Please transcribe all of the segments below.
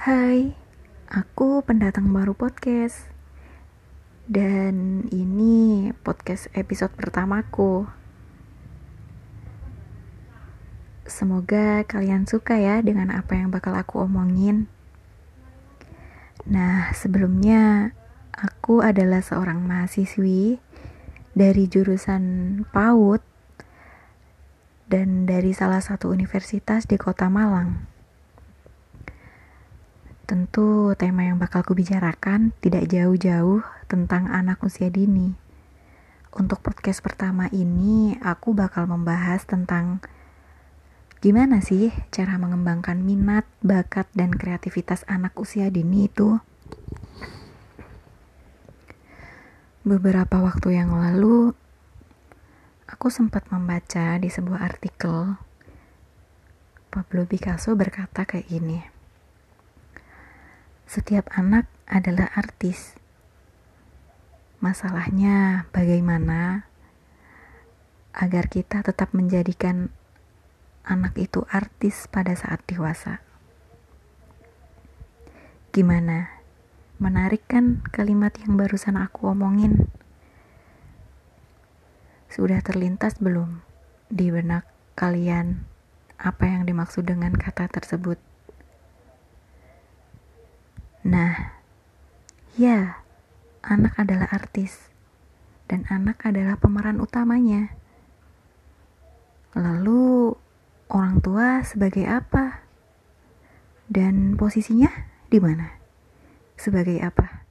Hai, aku pendatang baru podcast. Dan ini podcast episode pertamaku. Semoga kalian suka ya dengan apa yang bakal aku omongin. Nah, sebelumnya aku adalah seorang mahasiswi dari jurusan PAUD dan dari salah satu universitas di Kota Malang. Tentu tema yang bakal kubicarakan tidak jauh-jauh tentang anak usia dini. Untuk podcast pertama ini, aku bakal membahas tentang gimana sih cara mengembangkan minat, bakat, dan kreativitas anak usia dini itu. Beberapa waktu yang lalu, aku sempat membaca di sebuah artikel Pablo Picasso berkata kayak gini. Setiap anak adalah artis. Masalahnya, bagaimana agar kita tetap menjadikan anak itu artis pada saat dewasa? Gimana? Menarik kan kalimat yang barusan aku omongin? Sudah terlintas belum di benak kalian apa yang dimaksud dengan kata tersebut? Nah, ya, anak adalah artis, dan anak adalah pemeran utamanya. Lalu, orang tua sebagai apa? Dan posisinya di mana? Sebagai apa?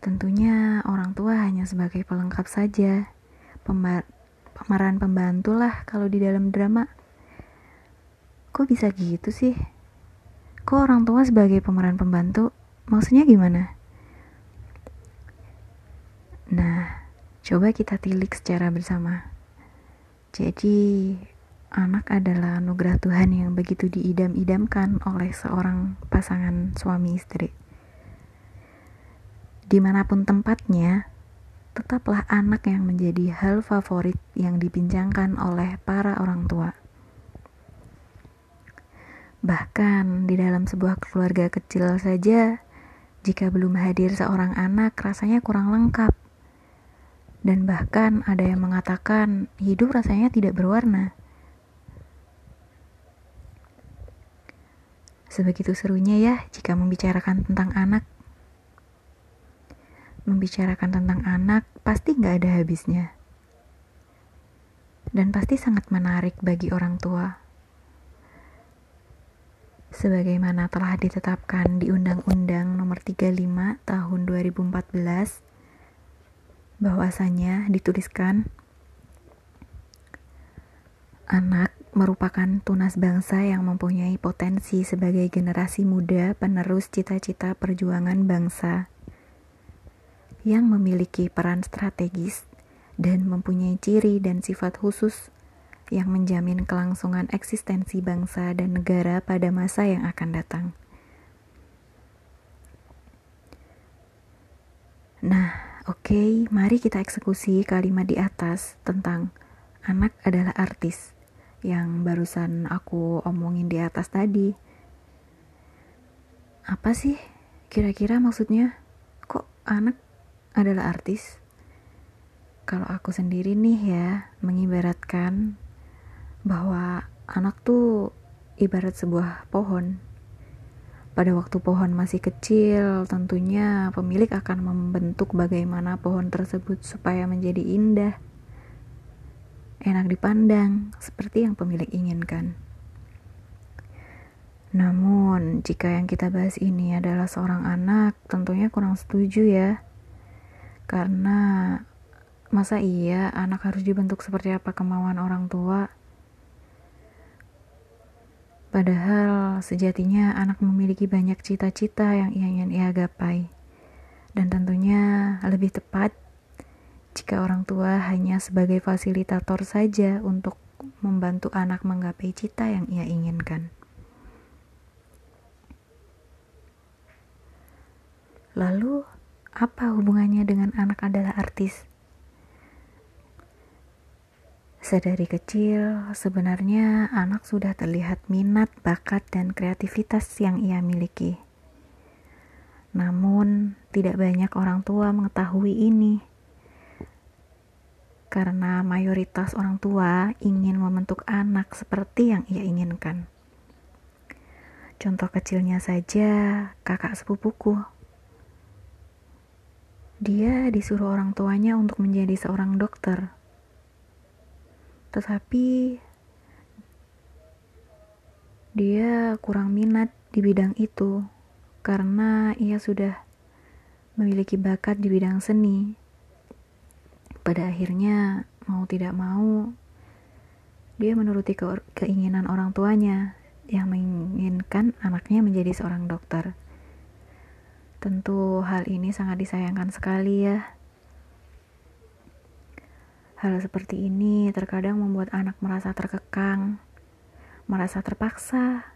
Tentunya orang tua hanya sebagai pelengkap saja, pemeran pembantu lah kalau di dalam drama. Kok bisa gitu sih? Kok orang tua sebagai pemeran pembantu? Maksudnya gimana? Nah, coba kita tilik secara bersama. Jadi, anak adalah anugerah Tuhan yang begitu diidam-idamkan oleh seorang pasangan suami istri. Di mana pun tempatnya, tetaplah anak yang menjadi hal favorit yang dibincangkan oleh para orang tua. Bahkan di dalam sebuah keluarga kecil saja, jika belum hadir seorang anak, rasanya kurang lengkap. Dan bahkan ada yang mengatakan hidup rasanya tidak berwarna. Sebegitu serunya ya jika membicarakan tentang anak. Membicarakan tentang anak pasti nggak ada habisnya. Dan pasti sangat menarik bagi orang tua sebagaimana telah ditetapkan di Undang-Undang Nomor 35 Tahun 2014 bahwasanya dituliskan anak merupakan tunas bangsa yang mempunyai potensi sebagai generasi muda penerus cita-cita perjuangan bangsa yang memiliki peran strategis dan mempunyai ciri dan sifat khusus yang menjamin kelangsungan eksistensi bangsa dan negara pada masa yang akan datang. Nah, oke, okay, mari kita eksekusi kalimat di atas tentang anak adalah artis yang barusan aku omongin di atas tadi. Apa sih kira-kira maksudnya? Kok anak adalah artis? Kalau aku sendiri nih ya, mengibaratkan bahwa anak tuh ibarat sebuah pohon. Pada waktu pohon masih kecil, tentunya pemilik akan membentuk bagaimana pohon tersebut supaya menjadi indah, enak dipandang, seperti yang pemilik inginkan. Namun, jika yang kita bahas ini adalah seorang anak, tentunya kurang setuju ya. Karena masa iya anak harus dibentuk seperti apa kemauan orang tua? Padahal sejatinya anak memiliki banyak cita-cita yang ingin ia gapai. Dan tentunya lebih tepat jika orang tua hanya sebagai fasilitator saja untuk membantu anak menggapai cita yang ia inginkan. Lalu, apa hubungannya dengan anak adalah artis? Sedari kecil, sebenarnya anak sudah terlihat minat, bakat, dan kreativitas yang ia miliki. Namun, tidak banyak orang tua mengetahui ini. Karena mayoritas orang tua ingin membentuk anak seperti yang ia inginkan. Contoh kecilnya saja, kakak sepupuku. Dia disuruh orang tuanya untuk menjadi seorang dokter tetapi dia kurang minat di bidang itu karena ia sudah memiliki bakat di bidang seni. Pada akhirnya, mau tidak mau, dia menuruti ke keinginan orang tuanya yang menginginkan anaknya menjadi seorang dokter. Tentu hal ini sangat disayangkan sekali ya. Hal seperti ini terkadang membuat anak merasa terkekang, merasa terpaksa,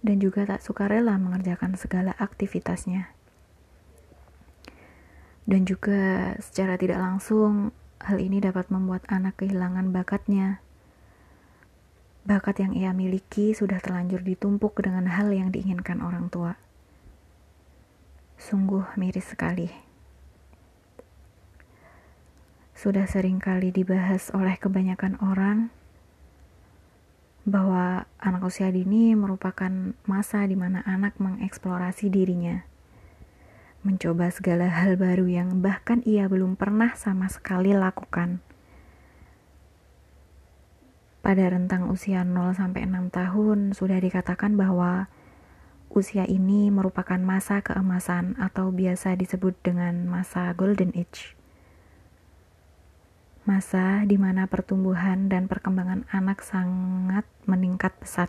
dan juga tak suka rela mengerjakan segala aktivitasnya. Dan juga secara tidak langsung, hal ini dapat membuat anak kehilangan bakatnya. Bakat yang ia miliki sudah terlanjur ditumpuk dengan hal yang diinginkan orang tua. Sungguh miris sekali sudah sering kali dibahas oleh kebanyakan orang bahwa anak usia dini merupakan masa di mana anak mengeksplorasi dirinya, mencoba segala hal baru yang bahkan ia belum pernah sama sekali lakukan. Pada rentang usia 0 sampai 6 tahun sudah dikatakan bahwa usia ini merupakan masa keemasan atau biasa disebut dengan masa golden age masa di mana pertumbuhan dan perkembangan anak sangat meningkat pesat.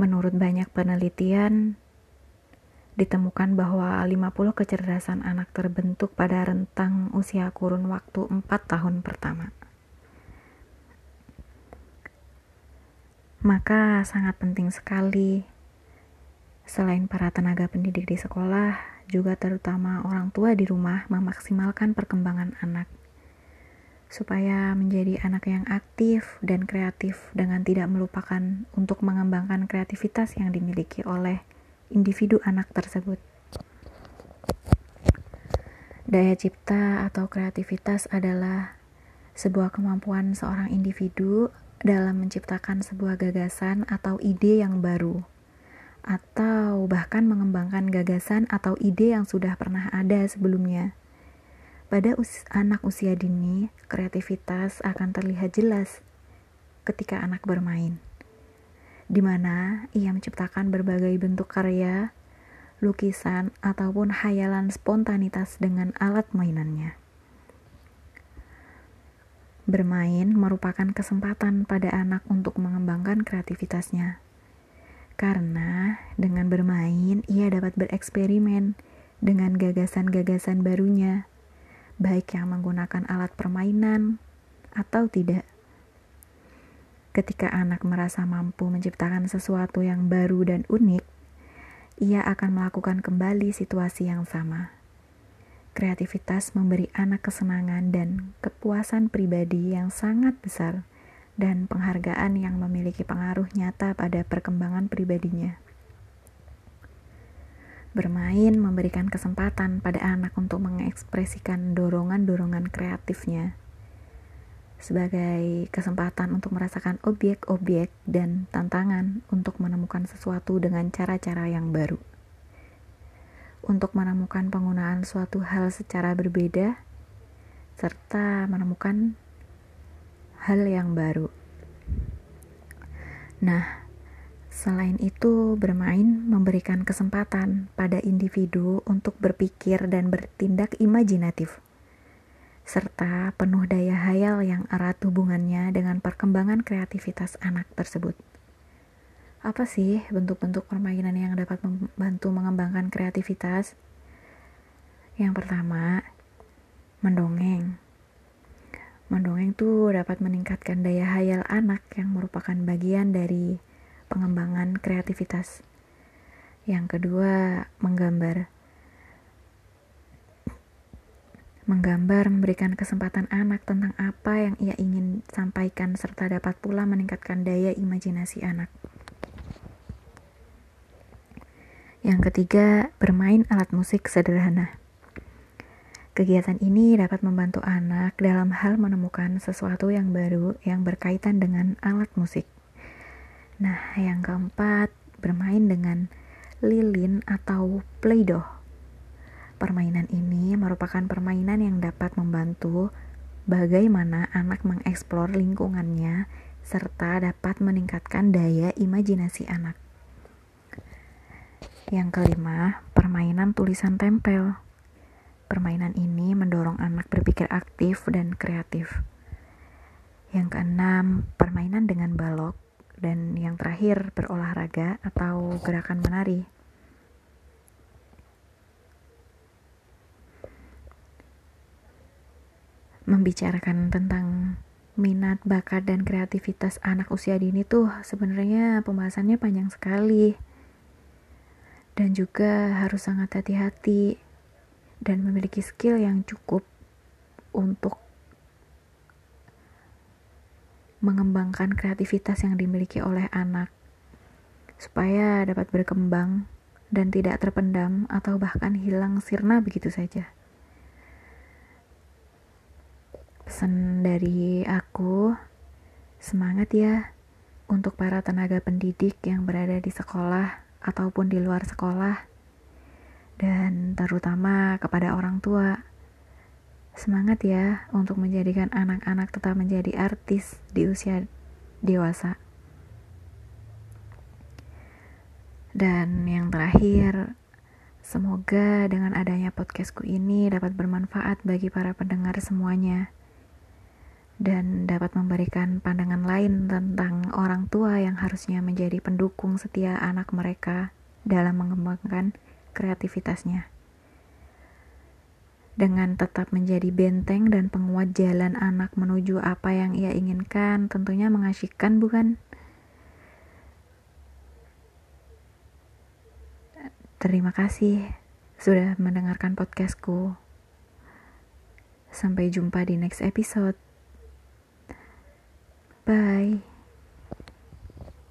Menurut banyak penelitian, ditemukan bahwa 50 kecerdasan anak terbentuk pada rentang usia kurun waktu 4 tahun pertama. Maka sangat penting sekali selain para tenaga pendidik di sekolah juga terutama orang tua di rumah memaksimalkan perkembangan anak supaya menjadi anak yang aktif dan kreatif dengan tidak melupakan untuk mengembangkan kreativitas yang dimiliki oleh individu anak tersebut. Daya cipta atau kreativitas adalah sebuah kemampuan seorang individu dalam menciptakan sebuah gagasan atau ide yang baru atau bahkan mengembangkan gagasan atau ide yang sudah pernah ada sebelumnya. Pada us anak usia dini, kreativitas akan terlihat jelas ketika anak bermain, di mana ia menciptakan berbagai bentuk karya, lukisan, ataupun hayalan spontanitas dengan alat mainannya. Bermain merupakan kesempatan pada anak untuk mengembangkan kreativitasnya karena dengan bermain ia dapat bereksperimen dengan gagasan-gagasan barunya, baik yang menggunakan alat permainan atau tidak. Ketika anak merasa mampu menciptakan sesuatu yang baru dan unik, ia akan melakukan kembali situasi yang sama. Kreativitas memberi anak kesenangan dan kepuasan pribadi yang sangat besar dan penghargaan yang memiliki pengaruh nyata pada perkembangan pribadinya. Bermain memberikan kesempatan pada anak untuk mengekspresikan dorongan-dorongan kreatifnya sebagai kesempatan untuk merasakan objek-objek dan tantangan untuk menemukan sesuatu dengan cara-cara yang baru. Untuk menemukan penggunaan suatu hal secara berbeda, serta menemukan hal yang baru. Nah, selain itu, bermain memberikan kesempatan pada individu untuk berpikir dan bertindak imajinatif, serta penuh daya hayal yang erat hubungannya dengan perkembangan kreativitas anak tersebut. Apa sih bentuk-bentuk permainan yang dapat membantu mengembangkan kreativitas? Yang pertama, mendongeng. Mendongeng itu dapat meningkatkan daya hayal anak yang merupakan bagian dari pengembangan kreativitas. Yang kedua, menggambar. menggambar, memberikan kesempatan anak tentang apa yang ia ingin sampaikan, serta dapat pula meningkatkan daya imajinasi anak. Yang ketiga, bermain alat musik sederhana. Kegiatan ini dapat membantu anak dalam hal menemukan sesuatu yang baru yang berkaitan dengan alat musik. Nah, yang keempat, bermain dengan lilin atau play-doh. Permainan ini merupakan permainan yang dapat membantu bagaimana anak mengeksplor lingkungannya serta dapat meningkatkan daya imajinasi anak. Yang kelima, permainan tulisan tempel. Permainan ini mendorong anak berpikir aktif dan kreatif. Yang keenam, permainan dengan balok. Dan yang terakhir, berolahraga atau gerakan menari. membicarakan tentang minat, bakat, dan kreativitas anak usia dini tuh sebenarnya pembahasannya panjang sekali. Dan juga harus sangat hati-hati dan memiliki skill yang cukup untuk mengembangkan kreativitas yang dimiliki oleh anak supaya dapat berkembang dan tidak terpendam atau bahkan hilang sirna begitu saja. Pesan dari aku, semangat ya untuk para tenaga pendidik yang berada di sekolah ataupun di luar sekolah, dan terutama kepada orang tua. Semangat ya untuk menjadikan anak-anak tetap menjadi artis di usia dewasa. Dan yang terakhir, semoga dengan adanya podcastku ini dapat bermanfaat bagi para pendengar semuanya dan dapat memberikan pandangan lain tentang orang tua yang harusnya menjadi pendukung setia anak mereka dalam mengembangkan kreativitasnya. Dengan tetap menjadi benteng dan penguat jalan anak menuju apa yang ia inginkan, tentunya mengasyikkan, bukan? Terima kasih sudah mendengarkan podcastku. Sampai jumpa di next episode. Bye.